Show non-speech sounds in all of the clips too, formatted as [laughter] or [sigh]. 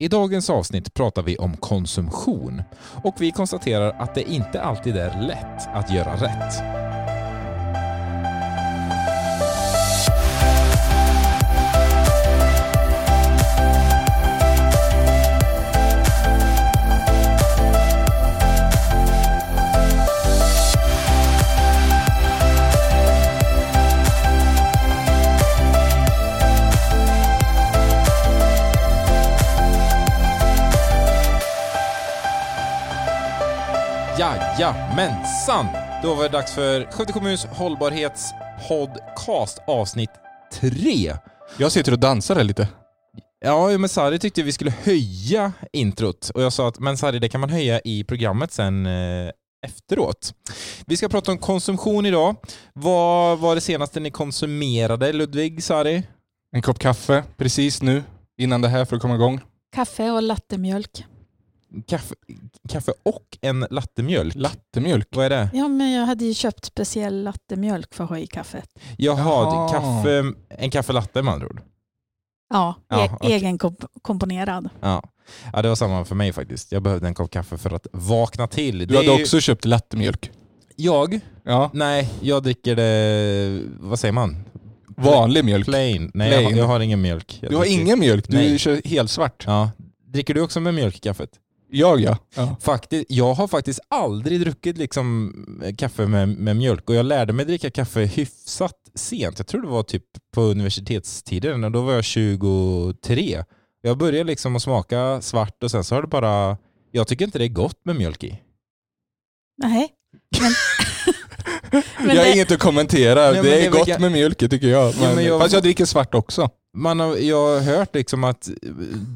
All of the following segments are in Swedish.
I dagens avsnitt pratar vi om konsumtion och vi konstaterar att det inte alltid är lätt att göra rätt. Jajamensan! Då var det dags för Skövde kommuns hållbarhetspodcast avsnitt 3. Jag sitter och dansar här lite. Ja, men Sari tyckte vi skulle höja introt och jag sa att men Sari, det kan man höja i programmet sen eh, efteråt. Vi ska prata om konsumtion idag. Vad var det senaste ni konsumerade, Ludvig, Sari? En kopp kaffe precis nu innan det här för att komma igång. Kaffe och lattemjölk. Kaffe, kaffe och en lattemjölk. Lattemjölk. Vad är det? Ja, men jag hade ju köpt speciell lattemjölk för att ha i kaffet. Jaha, Jaha. kaffe, en kaffelatte med andra ord. Ja, Ja, e- okej. egenkomponerad. Ja. ja, det var samma för mig faktiskt. Jag behövde en kopp kaffe för att vakna till. Du Det hade ju- också köpt lattemjölk. Jag? Ja. Nej, jag dricker det... Vad säger man? Vanlig mjölk. Plain. Nej, Jag, har, Plain. jag har ingen mjölk. Jag Du har dricker- ingen mjölk, du Nej. kör helt svart. Ja. Dricker du också med mjölk i kaffet? Jag ja. ja. Faktiskt, jag har faktiskt aldrig druckit liksom kaffe med, med mjölk och jag lärde mig dricka kaffe hyfsat sent. Jag tror det var typ på universitetstiden och då var jag 23. Jag började liksom att smaka svart och sen så har det bara... Jag tycker inte det är gott med mjölk i. Nej. Men, [laughs] jag har det, inget att kommentera. Nej, det är gott väl- med mjölk tycker jag. Men, men jag- Fast jag dricker svart också. Man har, jag har hört liksom att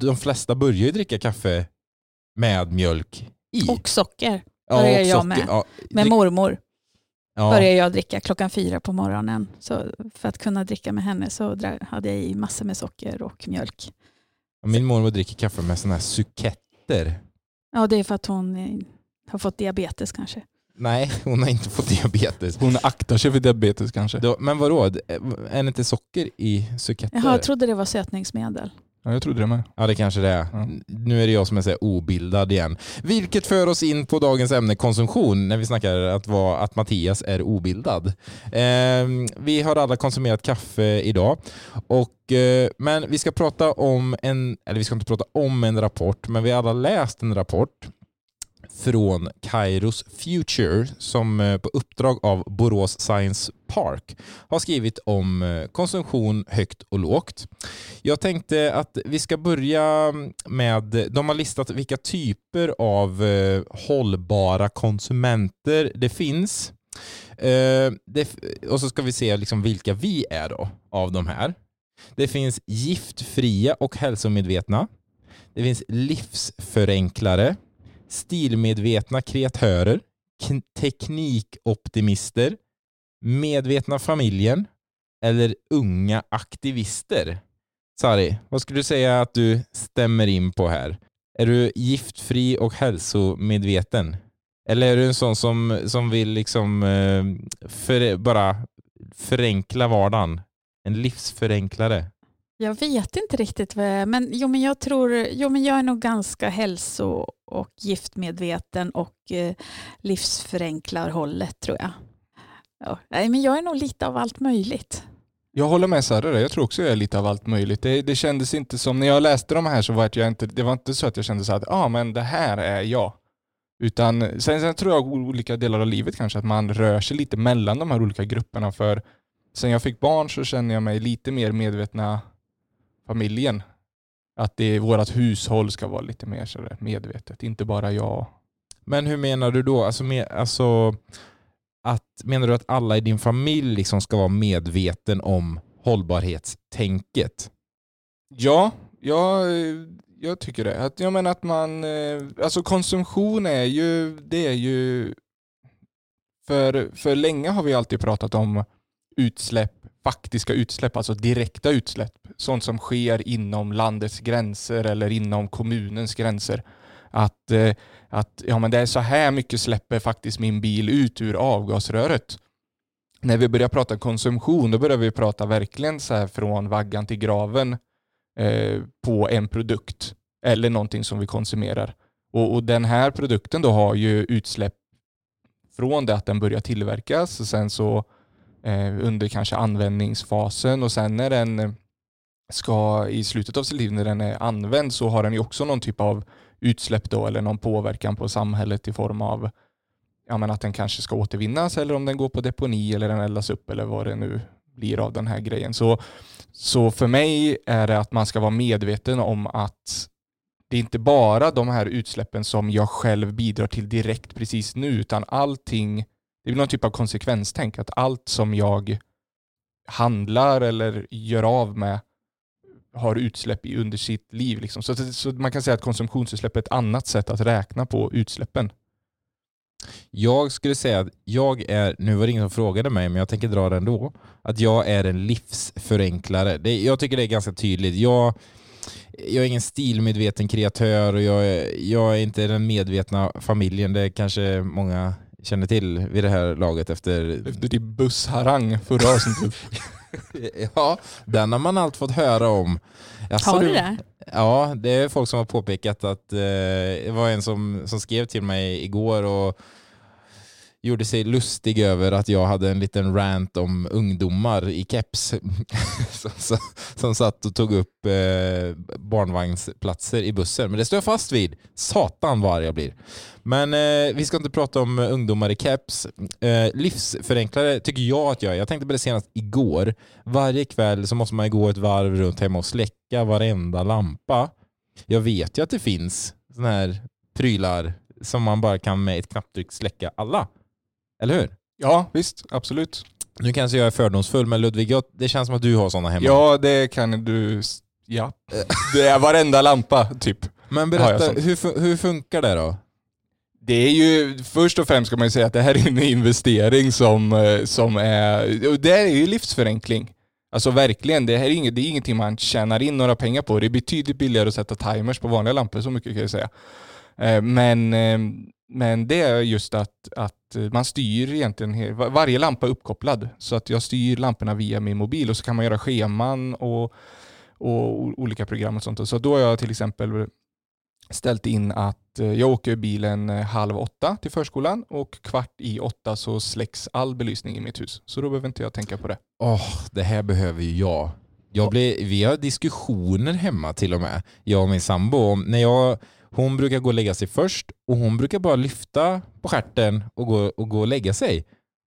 de flesta börjar dricka kaffe med mjölk i. och socker Ja, börjar och jag socker. med. Ja, med mormor. ja. Började jag dricka klockan fyra på morgonen. Så för att kunna dricka med henne så hade jag i massor med socker och mjölk. Min mormor dricker kaffe med såna här suketter. Ja, det är för att hon eh, har fått diabetes kanske. Nej, hon har inte fått diabetes. Hon aktar sig för diabetes kanske. Då, men vadå, är det inte socker i suketter? Jaha, jag trodde det var sötningsmedel. Ja, jag trodde det med. Ja det kanske det är. Ja. Nu är det jag som är så obildad igen. Vilket för oss in på dagens ämne konsumtion när vi snackar att, vara, att Mattias är obildad. Ehm, vi har alla konsumerat kaffe idag. Och, eh, men vi ska prata om en, eller vi ska inte prata om en rapport, men vi har alla läst en rapport från Kairos Future som eh, på uppdrag av Borås Science Park har skrivit om eh, konsumtion högt och lågt. Jag tänkte att vi ska börja med, de har listat vilka typer av eh, hållbara konsumenter det finns. Det, och så ska vi se liksom vilka vi är då av de här. Det finns giftfria och hälsomedvetna. Det finns livsförenklare, stilmedvetna kreatörer, teknikoptimister, medvetna familjen eller unga aktivister. Sari, vad skulle du säga att du stämmer in på här? Är du giftfri och hälsomedveten? Eller är du en sån som, som vill liksom eh, för, bara förenkla vardagen? En livsförenklare? Jag vet inte riktigt vad jag är, men, jo, men jag tror, jo, men jag är nog ganska hälso och giftmedveten och eh, livsförenklarhållet tror jag. Ja, nej, men jag är nog lite av allt möjligt. Jag håller med Sara. Jag tror också jag är lite av allt möjligt. Det, det kändes inte som, när jag läste de här så var jag inte, det var inte så att jag kände så att ah, men det här är jag. Utan sen, sen tror jag olika delar av livet kanske att man rör sig lite mellan de här olika grupperna. För sen jag fick barn så känner jag mig lite mer medvetna familjen. Att det vårt hushåll ska vara lite mer sådär medvetet, inte bara jag. Men hur menar du då? Alltså, med, alltså att, menar du att alla i din familj liksom ska vara medveten om hållbarhetstänket? Ja, jag, jag tycker det. Att, jag menar att man, eh, alltså konsumtion är ju, det är ju, för, för länge har vi alltid pratat om utsläpp, faktiska utsläpp, alltså direkta utsläpp. Sånt som sker inom landets gränser eller inom kommunens gränser. Att, eh, att ja, men det är så här mycket släpper faktiskt min bil ut ur avgasröret. När vi börjar prata konsumtion, då börjar vi prata verkligen så här från vaggan till graven eh, på en produkt. eller någonting som vi konsumerar. Och, och den här produkten då har ju utsläpp från det att den börjar tillverkas och sen så Eh, under kanske användningsfasen och sen när den ska i slutet av sitt liv när den är använd så har den ju också någon typ av utsläpp då eller någon påverkan på samhället i form av ja, men att den kanske ska återvinnas eller om den går på deponi eller den eldas upp eller vad det nu blir av den här grejen. Så, så för mig är det att man ska vara medveten om att det är inte bara de här utsläppen som jag själv bidrar till direkt precis nu, utan allting, det är någon typ av konsekvenstänk, att allt som jag handlar eller gör av med har utsläpp under sitt liv. Liksom. Så, så man kan säga att konsumtionsutsläpp är ett annat sätt att räkna på utsläppen. Jag skulle säga att jag är, nu var det ingen som frågade mig, men jag tänker dra det ändå, att jag är en livsförenklare. Det, jag tycker det är ganska tydligt. Jag, jag är ingen stilmedveten kreatör och jag är, jag är inte den medvetna familjen. Det kanske många känner till vid det här laget efter... Efter din bussharang förra avsnittet. [laughs] ja, den har man allt fått höra om. Alltså, har du det? Ja, det är folk som har påpekat att eh, det var en som, som skrev till mig igår och gjorde sig lustig över att jag hade en liten rant om ungdomar i keps [laughs] som, som, satt och tog upp eh, barnvagnsplatser i bussen. Men det står jag fast vid. Satan vad arg jag blir. Men eh, vi ska inte prata om ungdomar i keps. Eh, livsförenklare tycker jag att jag är. Jag tänkte på det senast igår. Varje kväll så måste man gå ett varv runt hemma och släcka varenda lampa. Jag vet ju att det finns sådana här prylar som man bara kan med ett knapptryck släcka alla. Eller hur? Ja, visst. Absolut. Nu kanske jag är fördomsfull, men Ludvig, det känns som att du har sådana hemma. Ja, det kan du. Ja. Det är varenda lampa, typ. Men berätta, hur, hur funkar det då? Det är ju, först och främst ska man ju säga att det här är en investering som, eh, som är, det är ju livsförenkling. Alltså verkligen, det här är, inget, det är ingenting man tjänar in några pengar på. Det är betydligt billigare att sätta timers på vanliga lampor, så mycket kan jag säga. Eh, men, eh, men det är just att, att man styr egentligen, varje lampa är uppkopplad. Så att jag styr lamporna via min mobil och så kan man göra scheman och, och olika program och sånt. Så då har jag till exempel ställt in att eh, jag åker bilen eh, halv åtta till förskolan och kvart i åtta så släcks all belysning i mitt hus. Så då behöver inte jag tänka på det. Åh, oh, det här behöver ju jag. jag blir, vi har diskussioner hemma till och med, jag och min sambo. När jag hon brukar gå och lägga sig först och hon brukar bara lyfta på skärten och gå och, gå och lägga sig.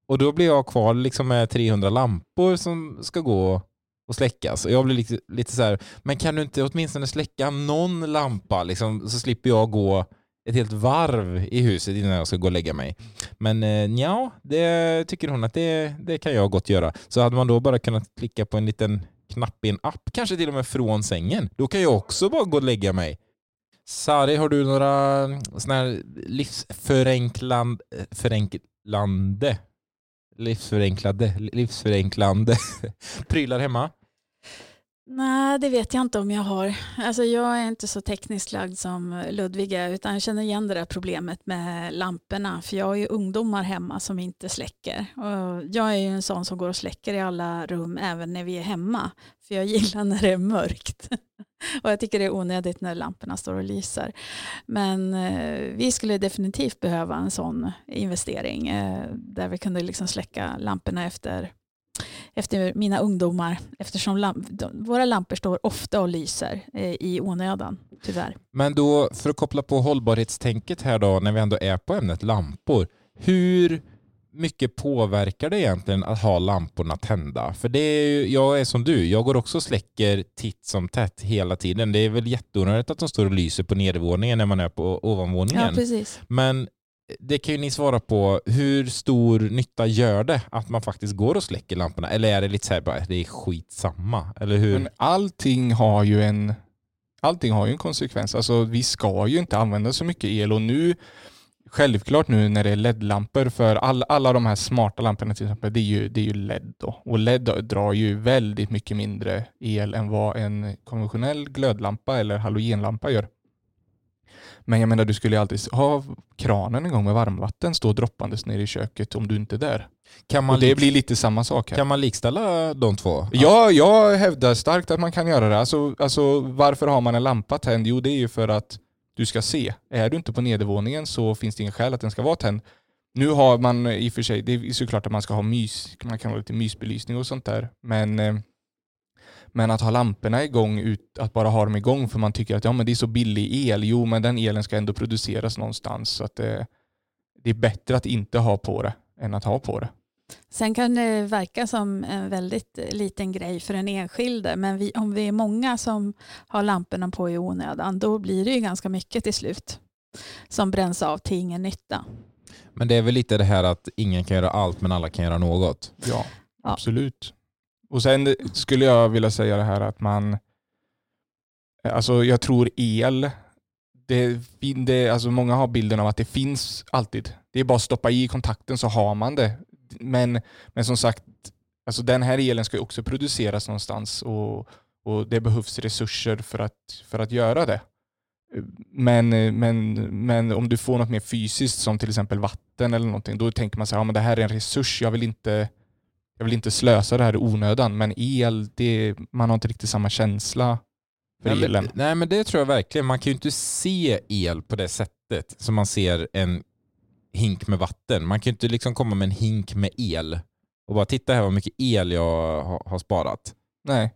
Och då blir jag kvar liksom med 300 lampor som ska gå och släckas. Och jag blir lite, lite så här, men kan du inte åtminstone släcka någon lampa liksom, så slipper jag gå ett helt varv i huset innan jag ska gå och lägga mig. Men eh, ja, det tycker hon att det, det kan jag gott göra. Så hade man då bara kunnat klicka på en liten knapp i en app, kanske till och med från sängen, då kan jag också bara gå och lägga mig. Sari, har du några mm, sådana här livsförenklande, eh, förenklande, livsförenklade, livsförenklande [laughs] prylar hemma? Nej, det vet jag inte om jag har. Alltså, jag är inte så tekniskt lagd som Ludvig är, utan jag känner igen det där problemet med lamporna. För jag har ju ungdomar hemma som inte släcker. Och jag är ju en sån som går och släcker i alla rum, även när vi är hemma. För jag gillar när det är mörkt. [laughs] [laughs] och jag tycker det är onödigt när lamporna står och lyser. Men eh, vi skulle definitivt behöva en sån investering eh, där vi kunde liksom släcka lamporna efter efter mina ungdomar eftersom lamp våra lampor står ofta och lyser eh, i onödan, tyvärr. Men då, för att koppla på hållbarhetstänket här då, när vi ändå är på ämnet lampor. Hur mycket påverkar det egentligen att ha lamporna tända? För det är ju, jag är som du, jag går också och släcker titt som tätt hela tiden. Det är väl jätteonödigt att de står och lyser på nedervåningen när man är på ovanvåningen. Ja, precis. Men det kan ju ni svara på. Hur stor nytta gör det att man faktiskt går och släcker lamporna? Eller är det lite så här bara, det är skitsamma? Eller hur? Men allting har ju en allting har ju en konsekvens. Alltså vi ska ju inte använda så mycket el och nu självklart nu när det är LED-lampor för all, alla de här smarta lamporna till exempel, det är ju, det är ju LED då. Och LED drar ju väldigt mycket mindre el än vad en konventionell glödlampa eller halogenlampa gör. Men jag menar, du skulle ju alltid ha kranen igång med varmvatten stå droppandes ner i köket om du inte är där. Kan man, Och det blir lite samma sak här. kan man likställa de två? Ja, jag hävdar starkt att man kan göra det. Alltså, alltså, varför har man en lampa tänd? Jo, det är ju för att du ska se. Är du inte på nedervåningen så finns det ingen skäl att den ska vara tänd. Nu har man i och för sig, det är såklart att man ska ha mys, man kan ha lite mysbelysning och sånt där. Men, eh, men att ha lamporna igång, ut, att bara ha dem igång för man tycker att ja, men det är så billig el. Jo, men den elen ska ändå produceras någonstans. Så att det, det är bättre att inte ha på det än att ha på det. Sen kan det verka som en väldigt liten grej för den enskilde men vi, om vi är många som har lamporna på i onödan då blir det ju ganska mycket till slut som bränns av till ingen nytta. Men det är väl lite det här att ingen kan göra allt men alla kan göra något. Ja, Ja. absolut. Och sen skulle jag vilja säga det här att man, alltså jag tror el, det, det, alltså många har bilden av att det finns alltid. Det är bara att stoppa i kontakten så har man det. Men, men som sagt, alltså den här elen ska ju också produceras någonstans och, och det behövs resurser för att, för att göra det. Men, men, men om du får något mer fysiskt som till exempel vatten eller någonting, då tänker man så här, ja, men det här är en resurs, jag vill inte, jag vill inte slösa det här i onödan. Men el, det, man har inte riktigt samma känsla för Nej elen. men, nej men det tror jag verkligen. Man kan ju inte se el på det sättet som man ser en hink med vatten. Man kan ju inte liksom komma med en hink med el och bara titta här vad mycket el jag har, sparat. Nej.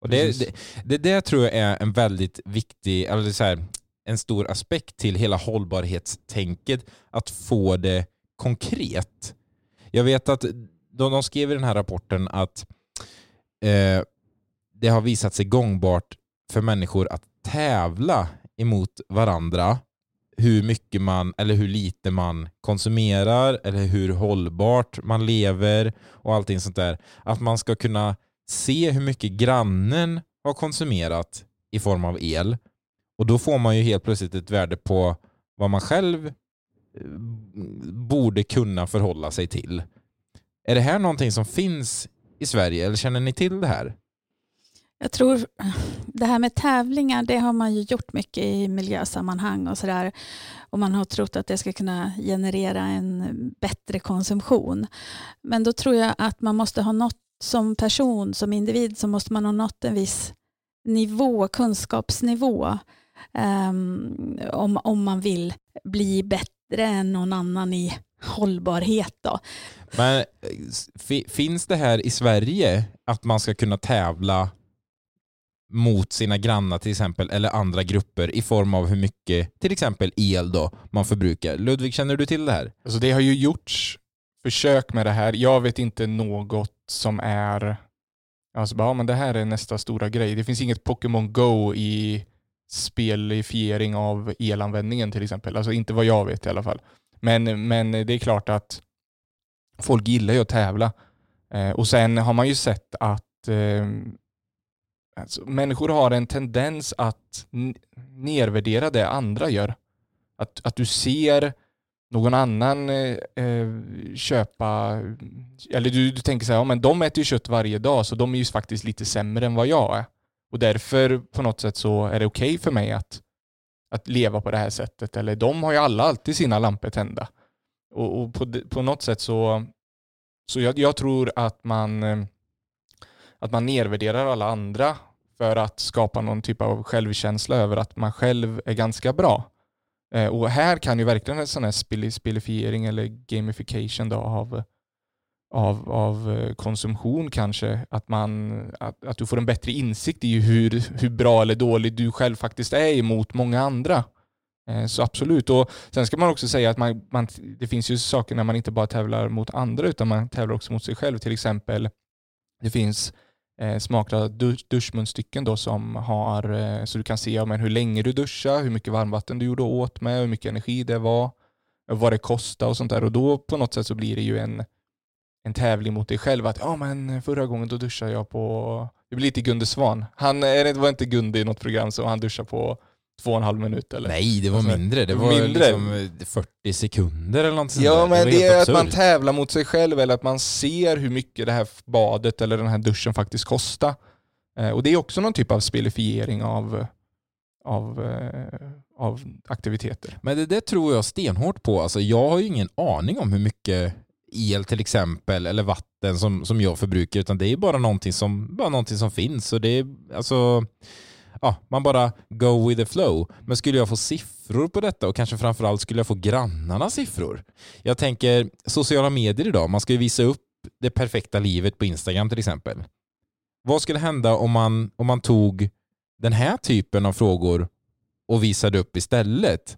Och det, det, det, det tror jag är en väldigt viktig, eller så här, en stor aspekt till hela hållbarhetstänket, att få det konkret. Jag vet att de, de skrev i den här rapporten att eh, det har visat sig gångbart för människor att tävla emot varandra hur mycket man eller hur lite man konsumerar eller hur hållbart man lever och allting sånt där. Att man ska kunna se hur mycket grannen har konsumerat i form av el och då får man ju helt plötsligt ett värde på vad man själv eh, borde kunna förhålla sig till. Är det här någonting som finns i Sverige eller känner ni till det här? Jag tror det här med tävlingar det har man ju gjort mycket i miljösammanhang och sådär. Och man har trott att det ska kunna generera en bättre konsumtion. Men då tror jag att man måste ha nått som person, som individ, så måste man ha nått en viss nivå, kunskapsnivå. Um, om, om man vill bli bättre än någon annan i hållbarhet. Då. Men eh, finns det här i Sverige att man ska kunna tävla mot sina grannar till exempel eller andra grupper i form av hur mycket till exempel el då man förbrukar? Ludvig, känner du till det här? Alltså det har ju gjorts försök med det här. Jag vet inte något som är, alltså bara, ja, men det här är nästa stora grej. Det finns inget Pokémon Go i spelifiering av elanvändningen till exempel. Alltså inte vad jag vet i alla fall. Men, men det är klart att folk gillar ju att tävla. Eh, och sen har man ju sett att eh, alltså, människor har en tendens att nedvärdera det andra gör. Att, att du ser någon annan eh, eh, köpa, eller du, du tänker så här, ja men de äter ju kött varje dag så de är ju faktiskt lite sämre än vad jag är. Och därför på något sätt så är det okej för mig att, att leva på det här sättet. Eller de har ju alla alltid sina lampor tända. Och, och på, på något sätt så, så jag, jag tror att man, eh, att man nedvärderar alla andra för att skapa någon typ av självkänsla över att man själv är ganska bra. Eh, och här kan ju verkligen en sån här spillifiering spelifiering eller gamification då av, av, av eh, konsumtion kanske, att, man, att, att du får en bättre insikt i hur, hur bra eller dålig du själv faktiskt är emot många andra. Eh, Så absolut. Och sen ska man också säga att man, man, det finns ju saker när man inte bara tävlar mot andra utan man tävlar också mot sig själv. Till exempel, det finns eh, smakliga dusch, duschmunstycken då som har, eh, så du kan se ja, men hur länge du duschar, hur mycket varmvatten du gjorde åt med, hur mycket energi det var, eh, vad det kostade och sånt där. Och då på något sätt så blir det ju en, en tävling mot dig själv. Att ja men förra gången då duschade jag på, det blir lite Gunde Svan. Han eh, det var inte Gunde i något program så han duschade på två och en halv minut eller? Nej, det var Alltså, mindre. Det var mindre. liksom eh, 40 sekunder eller något sånt Ja där. men det, helt är att man tävlar mot sig själv eller att man ser hur mycket det här badet eller den här duschen faktiskt kostar. Eh, och det är också någon typ av spelifiering av, av, eh, av aktiviteter. Men det, det tror jag stenhårt på. Alltså, jag har ju ingen aning om hur mycket el till exempel eller vatten som, som jag förbrukar utan det är bara någonting som, bara någonting som finns. Och det är, alltså, ja, man bara go with the flow. Men skulle jag få siffror på detta och kanske framförallt skulle jag få grannarnas siffror? Jag tänker sociala medier idag, man ska ju visa upp det perfekta livet på Instagram till exempel. Vad skulle hända om man, om man tog den här typen av frågor och visade upp istället?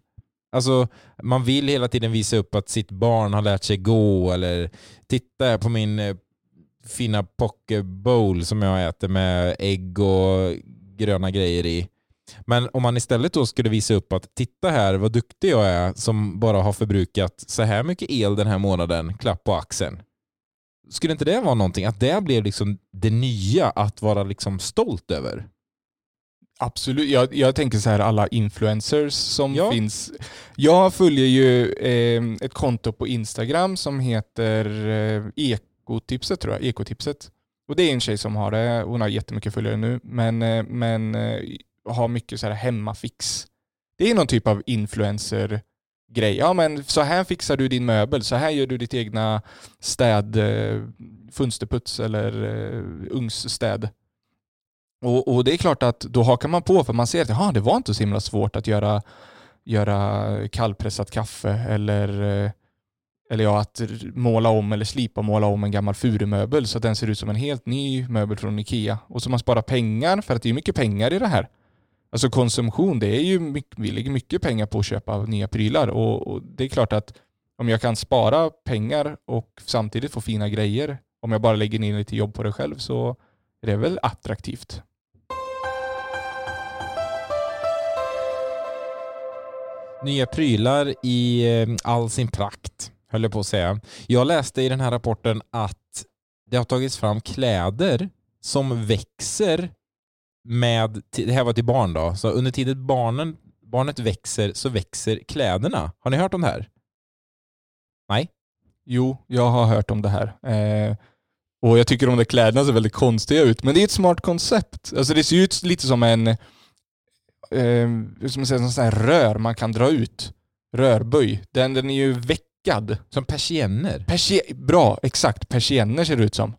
Alltså, man vill hela tiden visa upp att sitt barn har lärt sig gå eller titta på min eh, fina poke bowl som jag äter med ägg och gröna grejer i. Men om man istället då skulle visa upp att titta här vad duktig jag är som bara har förbrukat så här mycket el den här månaden, klapp på axeln. Skulle inte det vara någonting? Att det blev liksom det nya att vara liksom stolt över? Absolut. Jag, jag tänker så här alla influencers som Ja. finns. Jag följer ju eh, ett konto på Instagram som heter eh, Ekotipset tror jag. Ekotipset. Och det är en tjej som har det. Hon har jättemycket följare nu. Men, eh, men eh, har mycket så här hemmafix. Det är någon typ av influencer grej. Ja men så här fixar du din möbel. Så här gör du ditt egna städ, eh, fönsterputs eller ugnsstäd. Och, och det är klart att då hakar man på för man ser att det var inte så himla svårt att göra, göra kallpressat kaffe eller, eh, eller ja, att måla om eller slipa och måla om en gammal furumöbel så att den ser ut som en helt ny möbel från Ikea. Och så man sparar pengar för att det är mycket pengar i det här. Alltså konsumtion, det är ju mycket, vi lägger mycket pengar på att köpa nya prylar och, och det är klart att om jag kan spara pengar och samtidigt få fina grejer, om jag bara lägger ner lite jobb på det själv så är det väl attraktivt. Nya prylar i eh, all sin prakt, höll jag på att säga. Jag läste i den här rapporten att det har tagits fram kläder som växer med, det här var till barn då, så under tiden barnen, barnet växer så växer kläderna. Har ni hört om det här? Nej? Jo, jag har hört om det här. Eh, och jag tycker de där kläderna ser väldigt konstiga ut. Men det är ett smart koncept. Alltså det ser ut lite som en eh, som man säger, sån här rör man kan dra ut. Rörböj. Den, den är ju veckad. Som persienner? Persie bra, exakt. Persienner ser det ut som.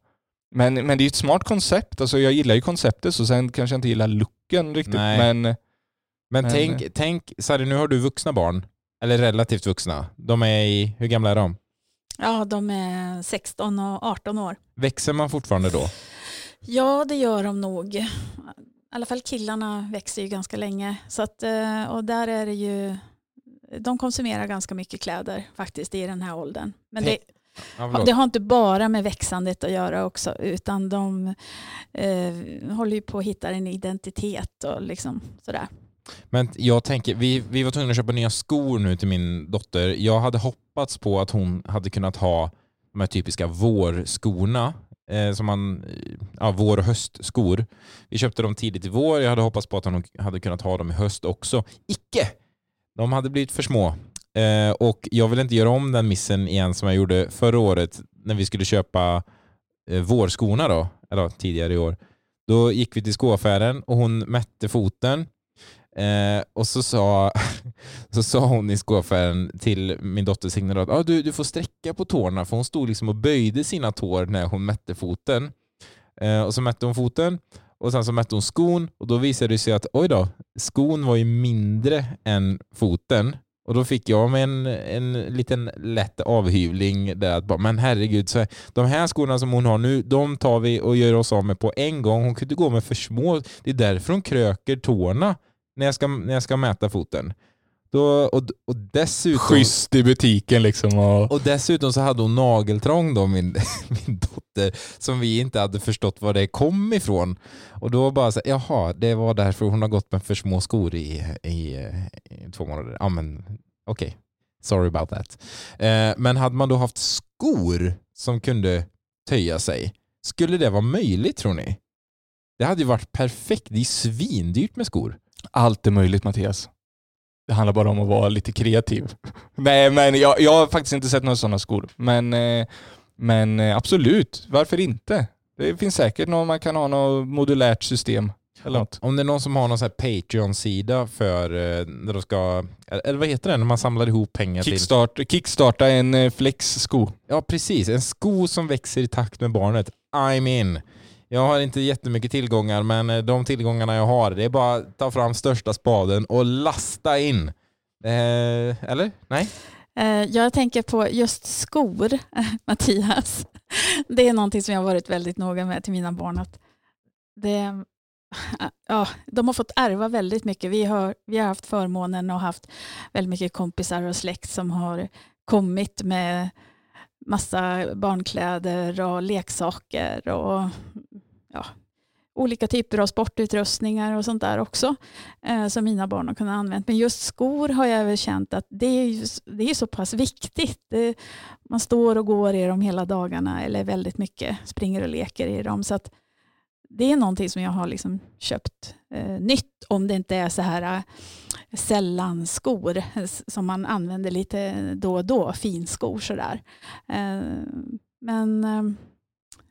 Men, men det är ju ett smart koncept. Alltså jag gillar ju konceptet så sen kanske jag inte gillar looken riktigt. Nej. Men Men, Men- tänk, tänk Sari, nu har du vuxna barn. Eller relativt vuxna. De är i, hur gamla är de? Ja, de är 16 och 18 år. Växer man fortfarande då? Ja, det gör de nog. I alla fall killarna växer ju ganska länge. Så att, eh, och där är det ju, de konsumerar ganska mycket kläder faktiskt i den här åldern. Men det, Ja, det har inte bara med växandet att göra också, utan de eh, håller ju på att hitta en identitet och liksom sådär. Men jag tänker, vi, vi var tvungna att köpa nya skor nu till min dotter. Jag hade hoppats på att hon hade kunnat ha de här typiska vårskorna. Eh, som man, ja, vår och höstskor. Vi köpte dem tidigt i vår. Jag hade hoppats på att hon hade kunnat ha dem i höst också. Icke! De hade blivit för små. Eh, och jag vill inte göra om den missen igen som jag gjorde förra året när vi skulle köpa eh, vårskorna då, eller tidigare i år. Då gick vi till skoaffären och hon mätte foten Eh, och så sa, [laughs] så sa hon i skoaffären till min dotter Signe att ah, du, du får sträcka på tårna för hon stod liksom och böjde sina tår när hon mätte foten. Eh, och så mätte hon foten och sen så mätte hon skon och då visade det sig att oj då, skon var ju mindre än foten. Och då fick jag med en, en liten lätt avhyvling där att bara, men herregud, så här, de här skorna som hon har nu, de tar vi och gör oss av med på en gång. Hon kunde gå med för små. Det är därför hon kröker tårna när jag ska, när jag ska mäta foten. Då, och, och, dessutom, schysst i butiken liksom. Och, och dessutom så hade hon nageltrång då, min, [laughs] min dotter, som vi inte hade förstått var det kom ifrån. Och då bara så jaha, det var därför hon har gått med för små skor i, i, i två månader. Ja men okej, sorry about that. Eh, men hade man då haft skor som kunde töja sig, skulle det vara möjligt tror ni? Det hade ju varit perfekt, det är svindyrt med skor. Allt är möjligt Mattias. Det handlar bara om att vara lite kreativ. [laughs] Nej, men jag, jag har faktiskt inte sett några sådana skor. Men, eh, men eh, absolut, varför inte? Det finns säkert någon, man kan ha något modulärt system. Eller något. Om det är någon som har någon sån Patreon-sida för eh, när de ska, eller vad heter det, när man samlar ihop pengar till... Kickstart, kickstarta en flex-sko. Ja precis, en sko som växer i takt med barnet. I'm in. Jag har inte jättemycket tillgångar men eh, de tillgångarna jag har, det är bara att ta fram största spaden och lasta in. Eh, eller? Nej? Eh, jag tänker på just skor, [laughs] Mattias. Det är någonting som jag har varit väldigt noga med till mina barn. Att det, [laughs] ja, de har fått ärva väldigt mycket. Vi har, vi har haft förmånen och haft väldigt mycket kompisar och släkt som har kommit med massa barnkläder och leksaker och ja, olika typer av sportutrustningar och sånt där också eh, som mina barn har kunnat använda. Men just skor har jag väl känt att det är, det är så pass viktigt. Det, man står och går i dem hela dagarna eller väldigt mycket springer och leker i dem. Så att det är någonting som jag har liksom köpt eh, nytt om det inte är så här eh, sällan skor eh, som man använder lite då och då, finskor sådär. Eh, men eh,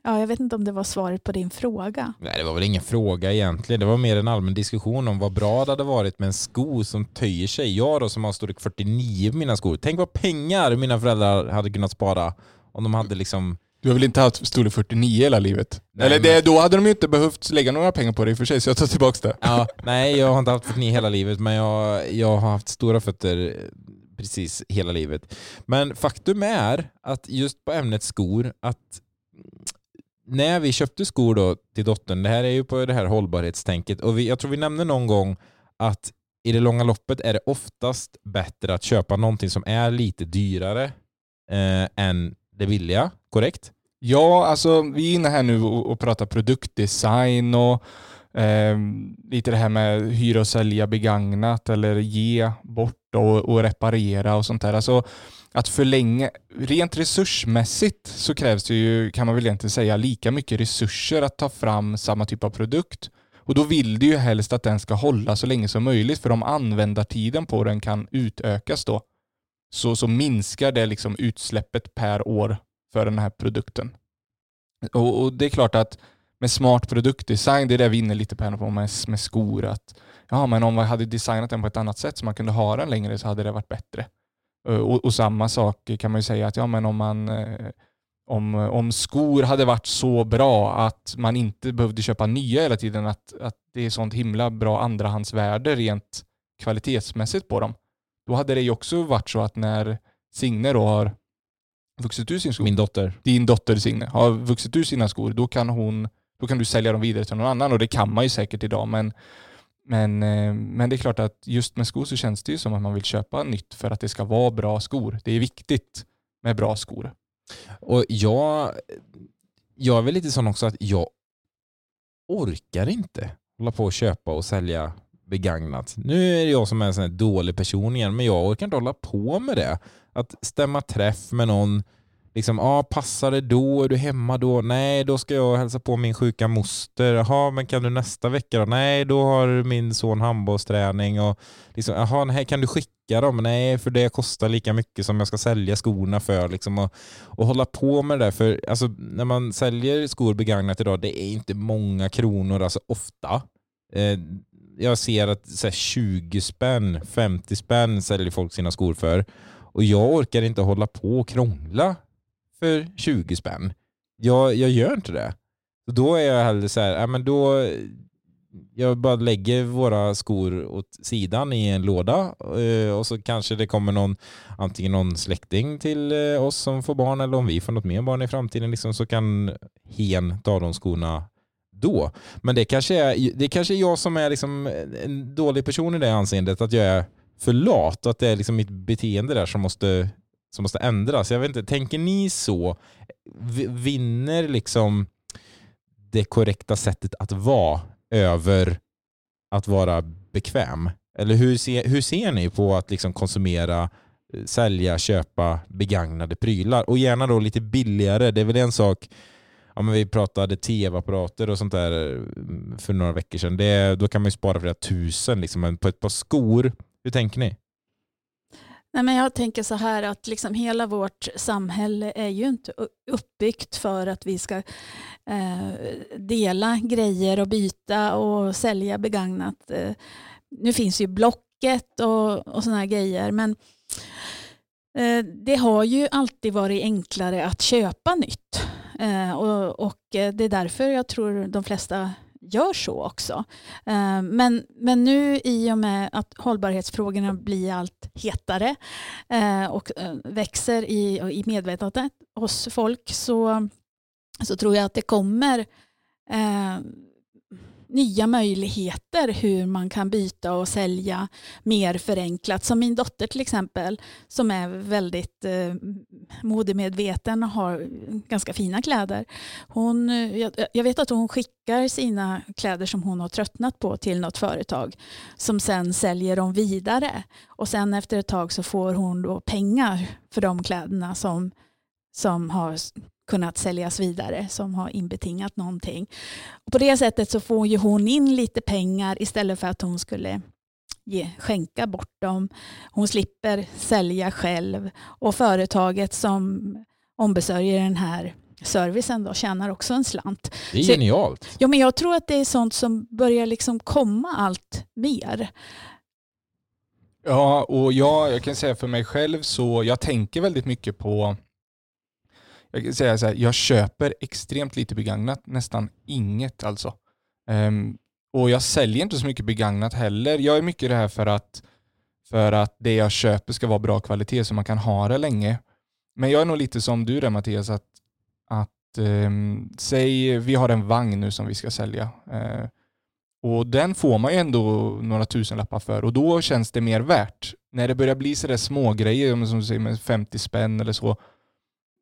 ja, jag vet inte om det var svaret på din fråga. Nej, det var väl ingen fråga egentligen. Det var mer en allmän diskussion om vad bra det hade varit med en sko som töjer sig. Jag då som har storlek 49 på mina skor. Tänk vad pengar mina föräldrar hade kunnat spara om de hade liksom... Du har väl inte haft storlek 49 hela livet? Nej, Eller men- det, då hade de ju inte behövt lägga några pengar på det i och för sig, så jag tar tillbaka det. Ja, [laughs] nej, jag har inte haft 49 hela livet, men jag, jag har haft stora fötter precis hela livet. Men faktum är att just på ämnet skor, att när vi köpte skor då till dottern, det här är ju på det här hållbarhetstänket, och vi, jag tror vi nämnde någon gång att i det långa loppet är det oftast bättre att köpa någonting som är lite dyrare eh, än det billiga, korrekt? Ja, alltså vi är inne här nu och, och pratar produktdesign och eh, lite det här med hyra och sälja begagnat eller ge bort och, och reparera och sånt där. Alltså att förlänga, rent resursmässigt så krävs det ju, kan man väl egentligen säga, lika mycket resurser att ta fram samma typ av produkt. Och då vill du ju helst att den ska hålla så länge som möjligt för om användartiden på den kan utökas då så, så minskar det liksom utsläppet per år för den här produkten. Och, och det är klart att med smart produktdesign, det är det vi är inne lite på här på med, med skor, att ja, men om man hade designat den på ett annat sätt så man kunde ha den längre så hade det varit bättre. Eh, Och, och samma sak kan man ju säga att ja, men om man eh, om, om skor hade varit så bra att man inte behövde köpa nya hela tiden, att, att det är sånt himla bra andrahandsvärde rent kvalitetsmässigt på dem, då hade det ju också varit så att när Signe då har vuxit ur sin skor, Min dotter. din dotter Signe har vuxit ur sina skor, då kan, hon, då kan du sälja dem vidare till någon annan och det kan man ju säkert idag. Men, men, eh, men det är klart att just med skor så känns det ju som att man vill köpa nytt för att det ska vara bra skor. Det är viktigt med bra skor. Och jag, jag är väl lite sån också att jag orkar inte hålla på och köpa och sälja begagnat. Nu är det jag som är en sån här dålig person igen, men jag orkar inte hålla på med det. Att stämma träff med någon, liksom, ah, passar det då? Är du hemma då? Nej, då ska jag hälsa på min sjuka moster. Jaha, men kan du nästa vecka då? Nej, då har min son handbollsträning. Och liksom, jaha, nej, kan du skicka dem? Nej, för det kostar lika mycket som jag ska sälja skorna för. Liksom, och, och hålla på med det där. För alltså, när man säljer skor begagnat idag, det är inte många kronor, alltså ofta. Eh, jag ser att så här, 20 spänn, 50 spänn säljer folk sina skor för. Och jag orkar inte hålla på och krångla för 20 spänn. Jag, jag gör inte det. Då är jag hellre så här, ja, men då, jag bara lägger våra skor åt sidan i en låda eh, och så kanske det kommer någon, antingen någon släkting till eh, oss som får barn eller om vi får något mer barn i framtiden liksom, så kan hen ta de skorna då. Men det kanske är, det kanske är jag som är liksom en dålig person i det anseendet, att jag är för lat och att det är liksom mitt beteende där som måste, som måste ändras. Jag vet inte, tänker ni så? Vinner liksom det korrekta sättet att vara över att vara bekväm? Eller hur ser, hur ser ni på att liksom konsumera, eh, sälja, köpa begagnade prylar? Och gärna då lite billigare. Det är väl en sak Ja, men vi pratade tv-apparater och sånt där mm, för några veckor sedan. Det, då kan man ju spara flera tusen liksom. men på ett par skor. Hur tänker ni? Nej, men jag tänker så här att liksom hela vårt samhälle är ju inte uppbyggt för att vi ska eh, dela grejer och byta och sälja begagnat. Eh, nu finns ju Blocket och, och sådana här grejer men eh, det har ju alltid varit enklare att köpa nytt. Eh, och, och eh, det är därför jag tror de flesta gör så också. Eh, men, men nu i och med att hållbarhetsfrågorna blir allt hetare eh, och eh, växer i, i medvetandet hos folk så, så tror jag att det kommer nya möjligheter hur man kan byta och sälja mer förenklat. Som min dotter till exempel som är väldigt eh, modemedveten och har ganska fina kläder. Hon, eh, jag, jag, vet att hon skickar sina kläder som hon har tröttnat på till något företag som sen säljer dem vidare. Och sen efter ett tag så får hon då pengar för de kläderna som, som har kunnat säljas vidare som har inbetingat någonting. Och på det sättet så får ju hon in lite pengar istället för att hon skulle ge, skänka bort dem. Hon slipper sälja själv och företaget som ombesörjer den här servicen då tjänar också en slant. Det är genialt. ja, men jag tror att det är sånt som börjar liksom komma allt mer. Ja, och jag, jag kan säga för mig själv så jag tänker väldigt mycket på jag kan säga så här, jag köper extremt lite begagnat, nästan inget alltså. Um, och jag säljer inte så mycket begagnat heller. Jag är mycket det här för att, för att det jag köper ska vara bra kvalitet så man kan ha det länge. Men jag är nog lite som du där Mattias, att, att um, säg vi har en vagn nu som vi ska sälja. Uh, och den får man ju ändå några tusenlappar för och då känns det mer värt. När det börjar bli sådär smågrejer, som du säger med 50 spänn eller så,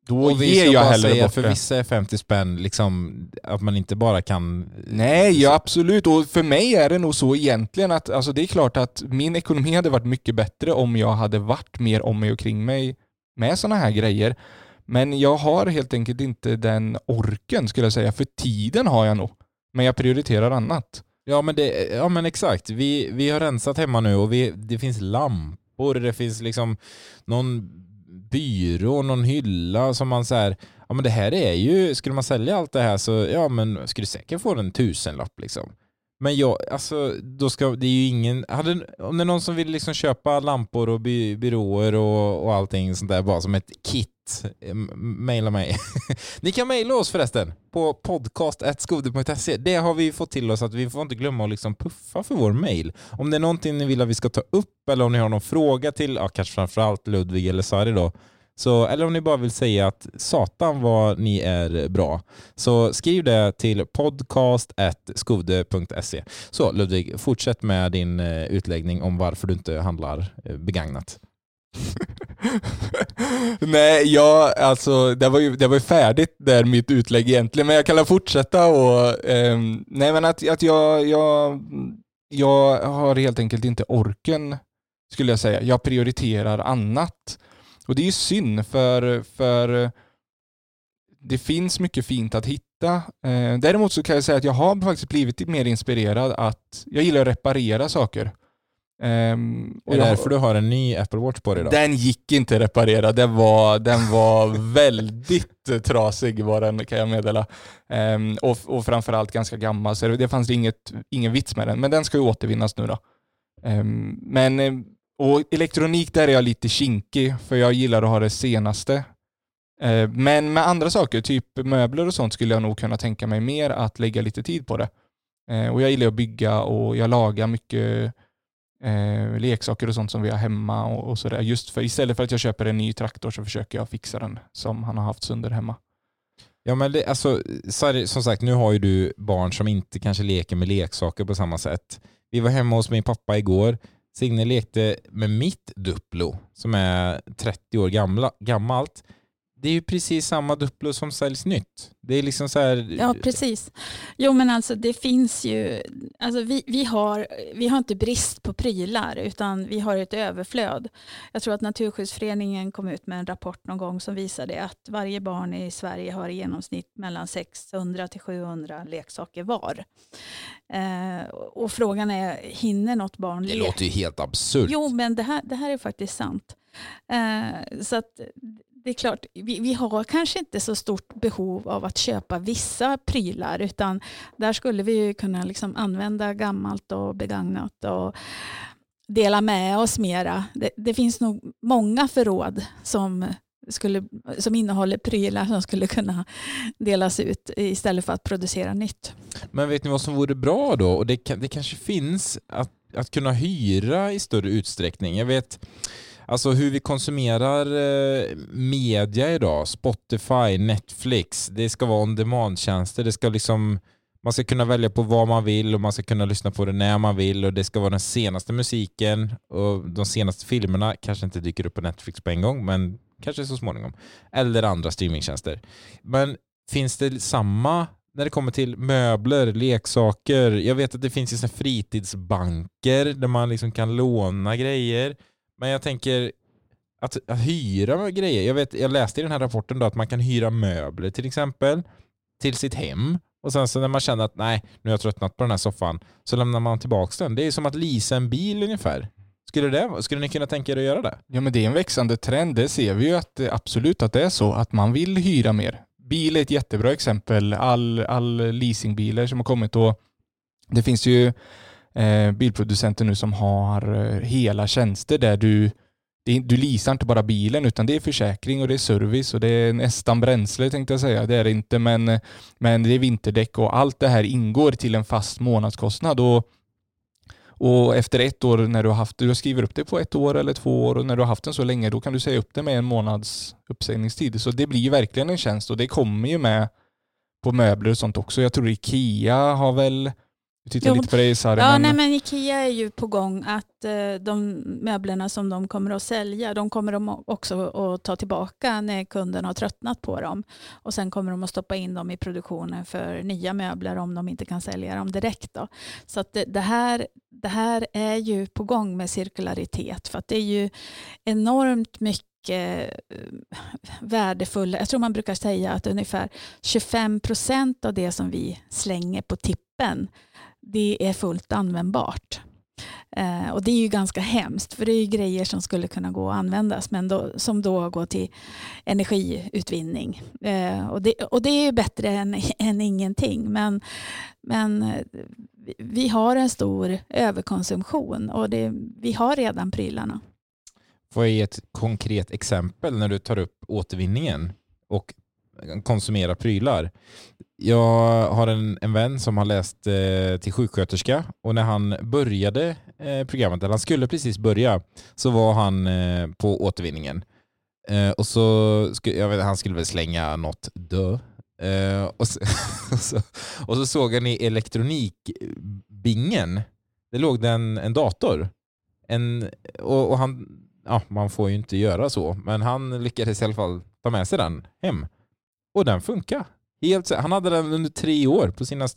då och ger jag hellre säga, bort För vissa är 50 spänn liksom att man inte bara kan... Nej, ja, absolut. Och för mig är det nog så egentligen att alltså det är klart att min ekonomi hade varit mycket bättre om jag hade varit mer om mig och kring mig med sådana här grejer. Men jag har helt enkelt inte den orken skulle jag säga. För tiden har jag nog. Men jag prioriterar annat. Ja men, det, ja, men exakt. Vi, vi har rensat hemma nu och vi, det finns lampor, det finns liksom någon byrå, någon hylla som man så här, ja men det här är ju, skulle man sälja allt det här så ja men skulle säkert få en tusenlapp liksom. Men jag, alltså då ska, det är ju ingen, hade, om det är någon som vill liksom köpa lampor och by, byråer och, och allting sånt där bara som ett kit Eh, Maila mig. [laughs] Ni kan mejla oss förresten på podcast.skode.se. Det har vi fått till oss att vi får inte glömma att liksom puffa för vår mail. Om det är någonting ni vill att vi ska ta upp eller om ni har någon fråga till, ja, kanske framförallt Ludvig eller Sari då, så, eller om ni bara vill säga att satan vad ni är bra, så skriv det till podcast.skode.se. Så Ludvig, fortsätt med din eh, utläggning om varför du inte handlar eh, begagnat. [laughs] [laughs] Nej, jag, alltså, det, var ju, det var ju färdigt där mitt utlägg egentligen, men jag kan fortsätta och... Eh, nej men att, att jag, jag, jag har helt enkelt inte orken, skulle jag säga. Jag prioriterar annat. Och det är ju synd, för, för det finns mycket fint att hitta. Eh, däremot så kan jag säga att jag har faktiskt blivit mer inspirerad att jag gillar att reparera saker. Um, och är det därför du har en ny Apple Watch på dig idag? Den gick inte att reparera. Den var, den var [laughs] väldigt trasig var den kan jag meddela. Um, och, och framförallt ganska gammal, så det fanns inget, ingen vits med den. Men den ska ju återvinnas nu då. Um, men och elektronik, där är jag lite kinkig, för jag gillar att ha det senaste. Men med andra saker, typ möbler och sånt, skulle jag nog kunna tänka mig mer att lägga lite tid på det. Och jag gillar att bygga och jag lagar mycket eh, leksaker och sånt som vi har hemma och, och sådär. Just för istället för att jag köper en ny traktor så försöker jag fixa den som han har haft sönder hemma. Ja men det, alltså, som sagt, nu har ju du barn som inte kanske leker med leksaker på samma sätt. Vi var hemma hos min pappa igår. Signe lekte med mitt Duplo som är 30 år gamla, gammalt det är ju precis samma Duplo som säljs nytt. Det är liksom så här... Ja, precis. Jo, men alltså det finns ju... Alltså vi, vi, har, vi har inte brist på prylar, utan vi har ett överflöd. Jag tror att Naturskyddsföreningen kom ut med en rapport någon gång som visade att varje barn i Sverige har i genomsnitt mellan 600 till 700 leksaker var. Eh, och frågan är, hinner något barn... Det låter ju helt absurt. Jo, men det här, det här är faktiskt sant. Eh, så att det är klart, vi, vi, har kanske inte så stort behov av att köpa vissa prylar utan där skulle vi kunna liksom använda gammalt och begagnat och dela med oss mera. Det, det finns nog många förråd som, skulle, som innehåller prylar som skulle kunna delas ut istället för att producera nytt. Men vet ni vad som vore bra då? Och det, det kanske finns att, att kunna hyra i större utsträckning. Jag vet Alltså hur vi konsumerar eh, media idag, Spotify, Netflix, det ska vara on demand-tjänster. Det ska liksom, man ska kunna välja på vad man vill och man ska kunna lyssna på det när man vill och det ska vara den senaste musiken och de senaste filmerna kanske inte dyker upp på Netflix på en gång men kanske så småningom. Eller andra streamingtjänster. Men finns det samma när det kommer till möbler, leksaker? Jag vet att det finns ju fritidsbanker där man liksom kan låna grejer. Men jag tänker att, att hyra grejer. Jag, vet, jag läste i den här rapporten då att man kan hyra möbler till exempel till sitt hem. Och sen så när man känner att nej, nu har jag tröttnat på den här soffan, så lämnar man tillbaka den. Det är som att leasa en bil ungefär. Skulle, det, skulle ni kunna tänka er att göra det? Ja, men det är en växande trend. Det ser vi ju att eh, absolut att det är så, att man vill hyra mer. Bil är ett jättebra exempel. All, all leasingbilar som har kommit och det finns ju eh, bilproducenter nu som har eh, hela tjänster där du du leasar inte bara bilen utan det är försäkring och det är service och det är nästan bränsle tänkte jag säga. Det är det inte men, men det är vinterdäck och allt det här ingår till en fast månadskostnad. Och, och efter ett år när du har haft du skriver upp det på ett år eller två år och när du har haft den så länge då kan du säga upp det med en månads uppsägningstid. Så det blir verkligen en tjänst och det kommer ju med på möbler och sånt också. Jag tror Ikea har väl du tittar jo, lite på dig Sari. Ja, men... Nej, men Ikea är ju på gång att eh, de möblerna som de kommer att sälja, de kommer de också att ta tillbaka när kunden har tröttnat på dem. Och sen kommer de att stoppa in dem i produktionen för nya möbler om de inte kan sälja dem direkt. Då. Så att det, det här, det här är ju på gång med cirkularitet för att det är ju enormt mycket Eh, värdefulla. Jag tror man brukar säga att ungefär 25 procent av det som vi slänger på tippen det är fullt användbart. Eh, och det är ju ganska hemskt för det är ju grejer som skulle kunna gå att användas men då, som då går till energiutvinning. Eh, och, det, och det är ju bättre än, än ingenting men, men eh, vi har en stor överkonsumtion och det, vi har redan prylarna. Får jag ge ett konkret exempel när du tar upp återvinningen och konsumera prylar. Jag har en, en vän som har läst eh, till sjuksköterska och när han började eh, programmet, eller han skulle precis börja, så var han eh, på återvinningen. Eh, och så, skulle, jag vet, han skulle väl slänga något dö. Eh, och, så, [laughs] och, så, och så såg han i elektronikbingen, det låg en, en dator. En, och, och han, ja, man får ju inte göra så, men han lyckades i alla fall ta med sig den hem. Och den funkar. Helt, han hade den under tre år på sina,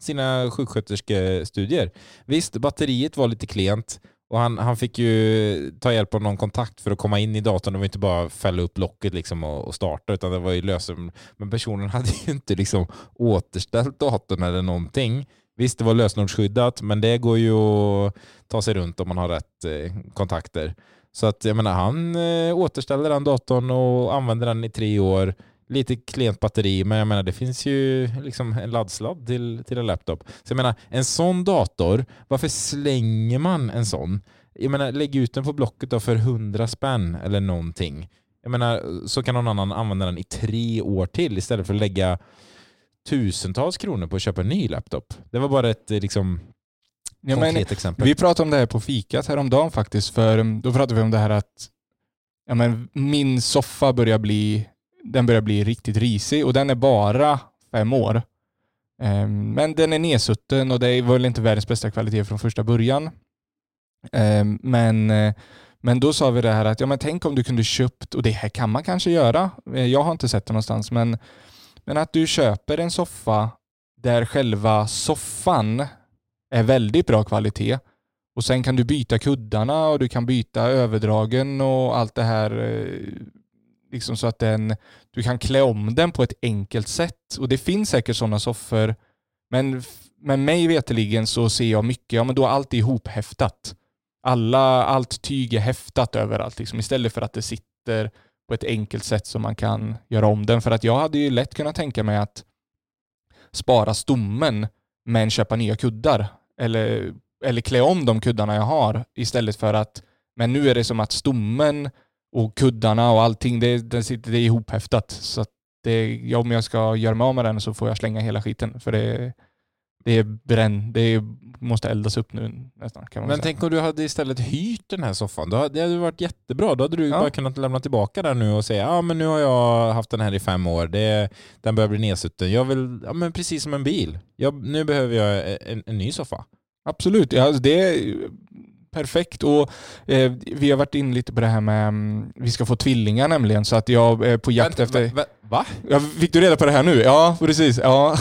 sina sjuksköterskestudier. Visst, batteriet var lite klent och han, han fick ju ta hjälp av någon kontakt för att komma in i datorn. Det var inte bara fälla upp locket liksom och, och starta utan det var ju lösen. Men personen [laughs] hade ju inte liksom återställt datorn eller någonting. Visst, det var lösenordsskyddat men det går ju att ta sig runt om man har rätt eh, kontakter. Så att jag menar, han eh, återställde den datorn och använde den i tre år lite klent batteri, men jag menar det finns ju liksom en laddsladd till, till en laptop. Så jag menar, en sån dator, varför slänger man en sån? Jag menar, lägg ut den på Blocket då för hundra spänn eller någonting. Jag menar, så kan någon annan använda den i tre år till istället för att lägga tusentals kronor på att köpa en ny laptop. Det var bara ett eh, liksom, ja, konkret men, exempel. Vi pratade om det här på fikat häromdagen faktiskt, för då pratade vi om det här att ja, men min soffa börjar bli den börjar bli riktigt risig och den är bara fem år. Ehm, men den är nedsutten och det var väl inte världens bästa kvalitet från första början. Ehm, men, eh, men då sa vi det här att ja, men tänk om du kunde köpt, och det här kan man kanske göra, eh, jag har inte sett det någonstans, men, men att du köper en soffa där själva soffan är väldigt bra kvalitet och sen kan du byta kuddarna och du kan byta överdragen och allt det här eh, liksom så att den, du kan klä om den på ett enkelt sätt. Och det finns säkert sådana soffor, men, men mig veteligen så ser jag mycket, ja men då är allt ihophäftat. alla, allt tyg är häftat överallt. Liksom, istället för att det sitter på ett enkelt sätt som man kan göra om den. För att jag hade ju lätt kunnat tänka mig att spara stommen men köpa nya kuddar. Eller, eller klä om de kuddarna jag har istället för att men nu är det som att stommen och kuddarna och allting, det, det, sitter, det är ihophäftat. Så att det, om jag ska göra mig av med den så får jag slänga hela skiten. För det, det är bränn, det måste eldas upp nu nästan. Kan man Men säga. tänk om du hade istället hyrt den här soffan. Då hade, det hade varit jättebra. Då hade du Ja. bara kunnat lämna tillbaka den nu och säga ja men nu har jag haft den här i fem år. Det, den börjar bli nedsutten. Jag vill, ja men precis som en bil. Jag, nu behöver jag en, en ny soffa. Absolut, ja, alltså det är perfekt. Och eh, Vi har varit in lite på det här med mm, vi ska få tvillingar nämligen. Så att jag är på jakt Vänta, efter... va, va? Ja, fick du reda på det här nu? Ja, precis. Ja.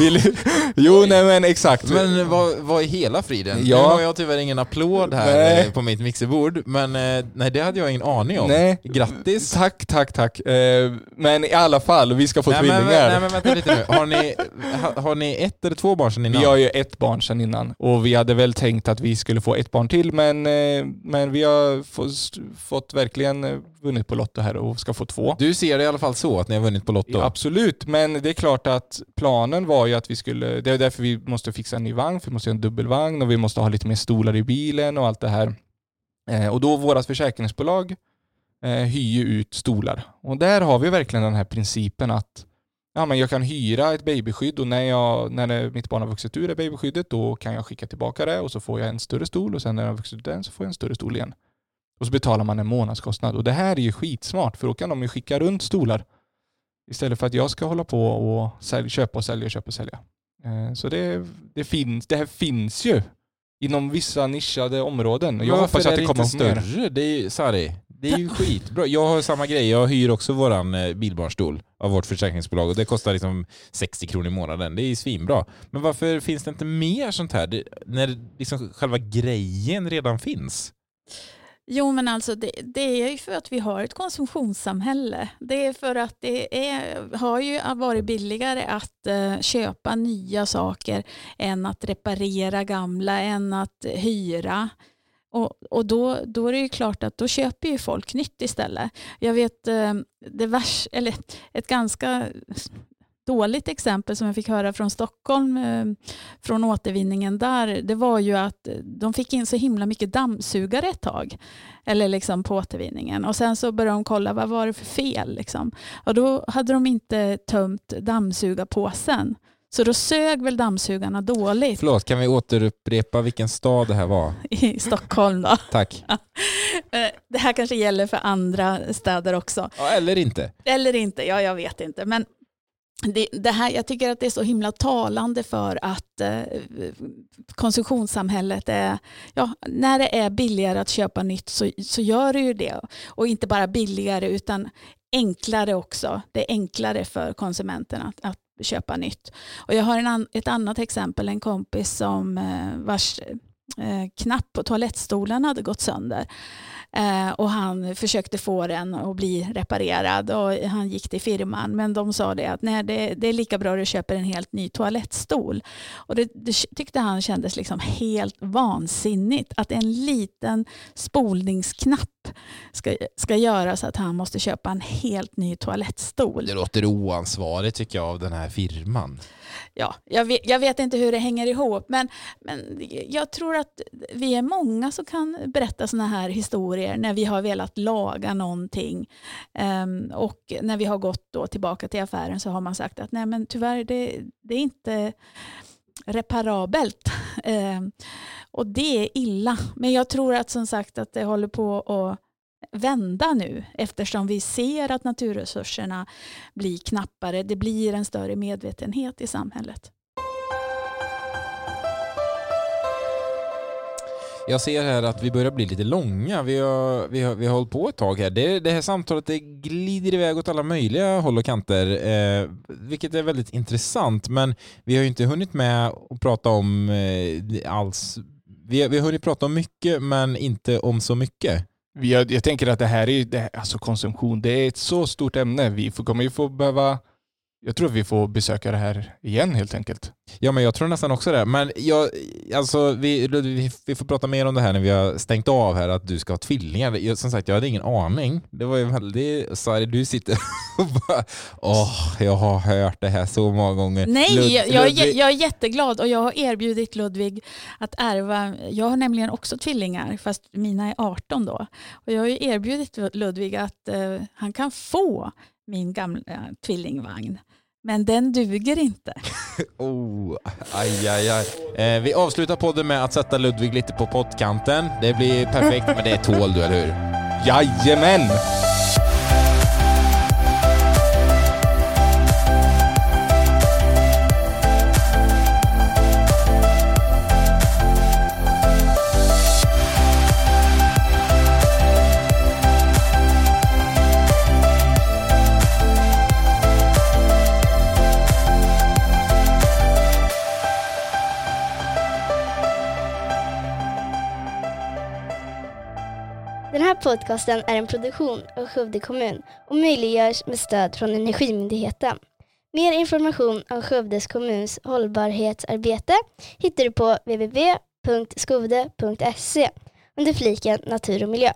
[laughs] jo, nej men exakt. Men vad, vad är hela friden? Ja. Nu har jag tyvärr ingen applåd här Nej. eh, på mitt mixerbord. Men eh, nej, det hade jag ingen aning om. Nej. Grattis! Tack, tack, tack. Eh, men i alla fall, vi ska få Nej men, tvillingar. nej men vänta lite nu. Har ni, ha, har ni ett eller två barn sedan innan? Vi har ju ett barn sedan innan och vi hade väl tänkt att vi skulle få ett barn till men, men vi har fått, fått verkligen vunnit på Lotto här och ska få två. Du ser det i alla fall så att ni har vunnit på Lotto? Ja, absolut, men det är klart att planen var ju att vi skulle, det är därför vi måste fixa en ny vagn, för vi måste ha en dubbelvagn och vi måste ha lite mer stolar i bilen och allt det här. Eh, och då vårat försäkringsbolag eh, hyr ut stolar. Och där har vi verkligen den här principen att ja, men jag kan hyra ett babyskydd och när, jag, när det, mitt barn har vuxit ur det babyskyddet då kan jag skicka tillbaka det och så får jag en större stol och sen när jag har vuxit ur den så får jag en större stol igen. Och så betalar man en månadskostnad. Och det här är ju skitsmart för då kan de ju skicka runt stolar istället för att jag ska hålla på och sälj, köpa och sälja, köpa och sälja. Eh, Så det, det, finns, det här finns ju inom vissa nischade områden. Jag hoppas att det kommer inte mer. större? Det är ju, Sari, det är ju skitbra. Jag har samma grej. Jag hyr också våran eh, bilbarnstol av vårt försäkringsbolag och det kostar liksom 60 kronor i månaden. Det är ju svinbra. Men varför finns det inte mer sånt här? Det, när liksom själva grejen redan finns. Jo, men alltså det, det är ju för att vi har ett konsumtionssamhälle. Det är för att det är, har ju varit billigare att eh, köpa nya saker än att reparera gamla, än att hyra. Och, och då, då är det ju klart att då köper ju folk nytt istället. Jag vet eh, det vers, eller ett ganska dåligt exempel som jag fick höra från Stockholm eh, från återvinningen där, det var ju att de fick in så himla mycket dammsugare ett tag. Eller liksom på återvinningen. Och sen så började de kolla vad var det för fel. Liksom. Och då hade de inte tömt dammsugarpåsen. Så då sög väl dammsugarna dåligt Förlåt, kan vi återupprepa vilken stad det här var? [laughs] i Stockholm. Då. [laughs] Tack. Eh, Det här kanske gäller för andra städer också. Ja, eller inte. Eller inte, ja jag vet inte. Men det, det här, jag tycker att det är så himla talande för att eh, konsumtionssamhället är, ja, när det är billigare att köpa nytt så, så gör det ju det. Och inte bara billigare utan enklare också. Det är enklare för konsumenten att, att köpa nytt. Och jag har en an, ett annat exempel, en kompis som eh, vars eh, knapp på toalettstolen hade gått sönder. Eh, och han försökte få den att bli reparerad och han gick till firman men de sa det att nej, det, det är lika bra att du köper en helt ny toalettstol. Och det, det tyckte han kändes liksom helt vansinnigt att en liten spolningsknapp ska, ska göra så att han måste köpa en helt ny toalettstol. Det låter oansvarigt tycker jag av den här firman. Ja, jag, vet, jag vet inte hur det hänger ihop men, men jag tror att vi är många som kan berätta sådana här historier när vi har velat laga någonting Ehm, och när vi har gått då tillbaka till affären så har man sagt att nej men tyvärr det, det är inte reparabelt. Ehm, och det är illa. Men jag tror att som sagt att det håller på att vända nu eftersom vi ser att naturresurserna blir knappare. Det blir en större medvetenhet i samhället. Jag ser här att vi börjar bli lite långa. Vi har, vi har, vi har hållit på ett tag här. Det, det här samtalet det glider iväg åt alla möjliga håll och kanter, eh, vilket är väldigt intressant. Men vi har ju inte hunnit med att prata om eh, alls. Vi, har- vi har hunnit prata om mycket, men inte om så mycket. Jag, jag tänker att det här är det, alltså konsumtion, det är ett så stort ämne. Vi får, kommer ju få behöva jag tror att vi får besöka det här igen helt enkelt. Ja, men jag tror nästan också det. Men jag, alltså, vi, vi, vi får prata mer om det här när vi har stängt av här, att du ska ha tvillingar. Jag, som sagt, jag hade ingen aning. Det var ju väldigt... Sorry, du sitter [laughs] och bara... Åh, jag har hört det här så många gånger. Nej, Lud- jag, jag, jag är jätteglad och jag har erbjudit Ludvig att ärva. Jag har nämligen också tvillingar, fast mina är 18 då. Och jag har ju erbjudit Ludvig att eh, han kan få min gamla tvillingvagn. Men den duger inte. [laughs] Oh, aj, aj, aj. Eh, vi avslutar podden med att sätta Ludvig lite på pottkanten. Det blir perfekt, men det tål du, eller hur? Jajamän! Podcasten är en produktion av Skövde kommun och möjliggörs med stöd från Energimyndigheten. Mer information om Skövdes kommuns hållbarhetsarbete hittar du på www.skovde.se under fliken natur och miljö.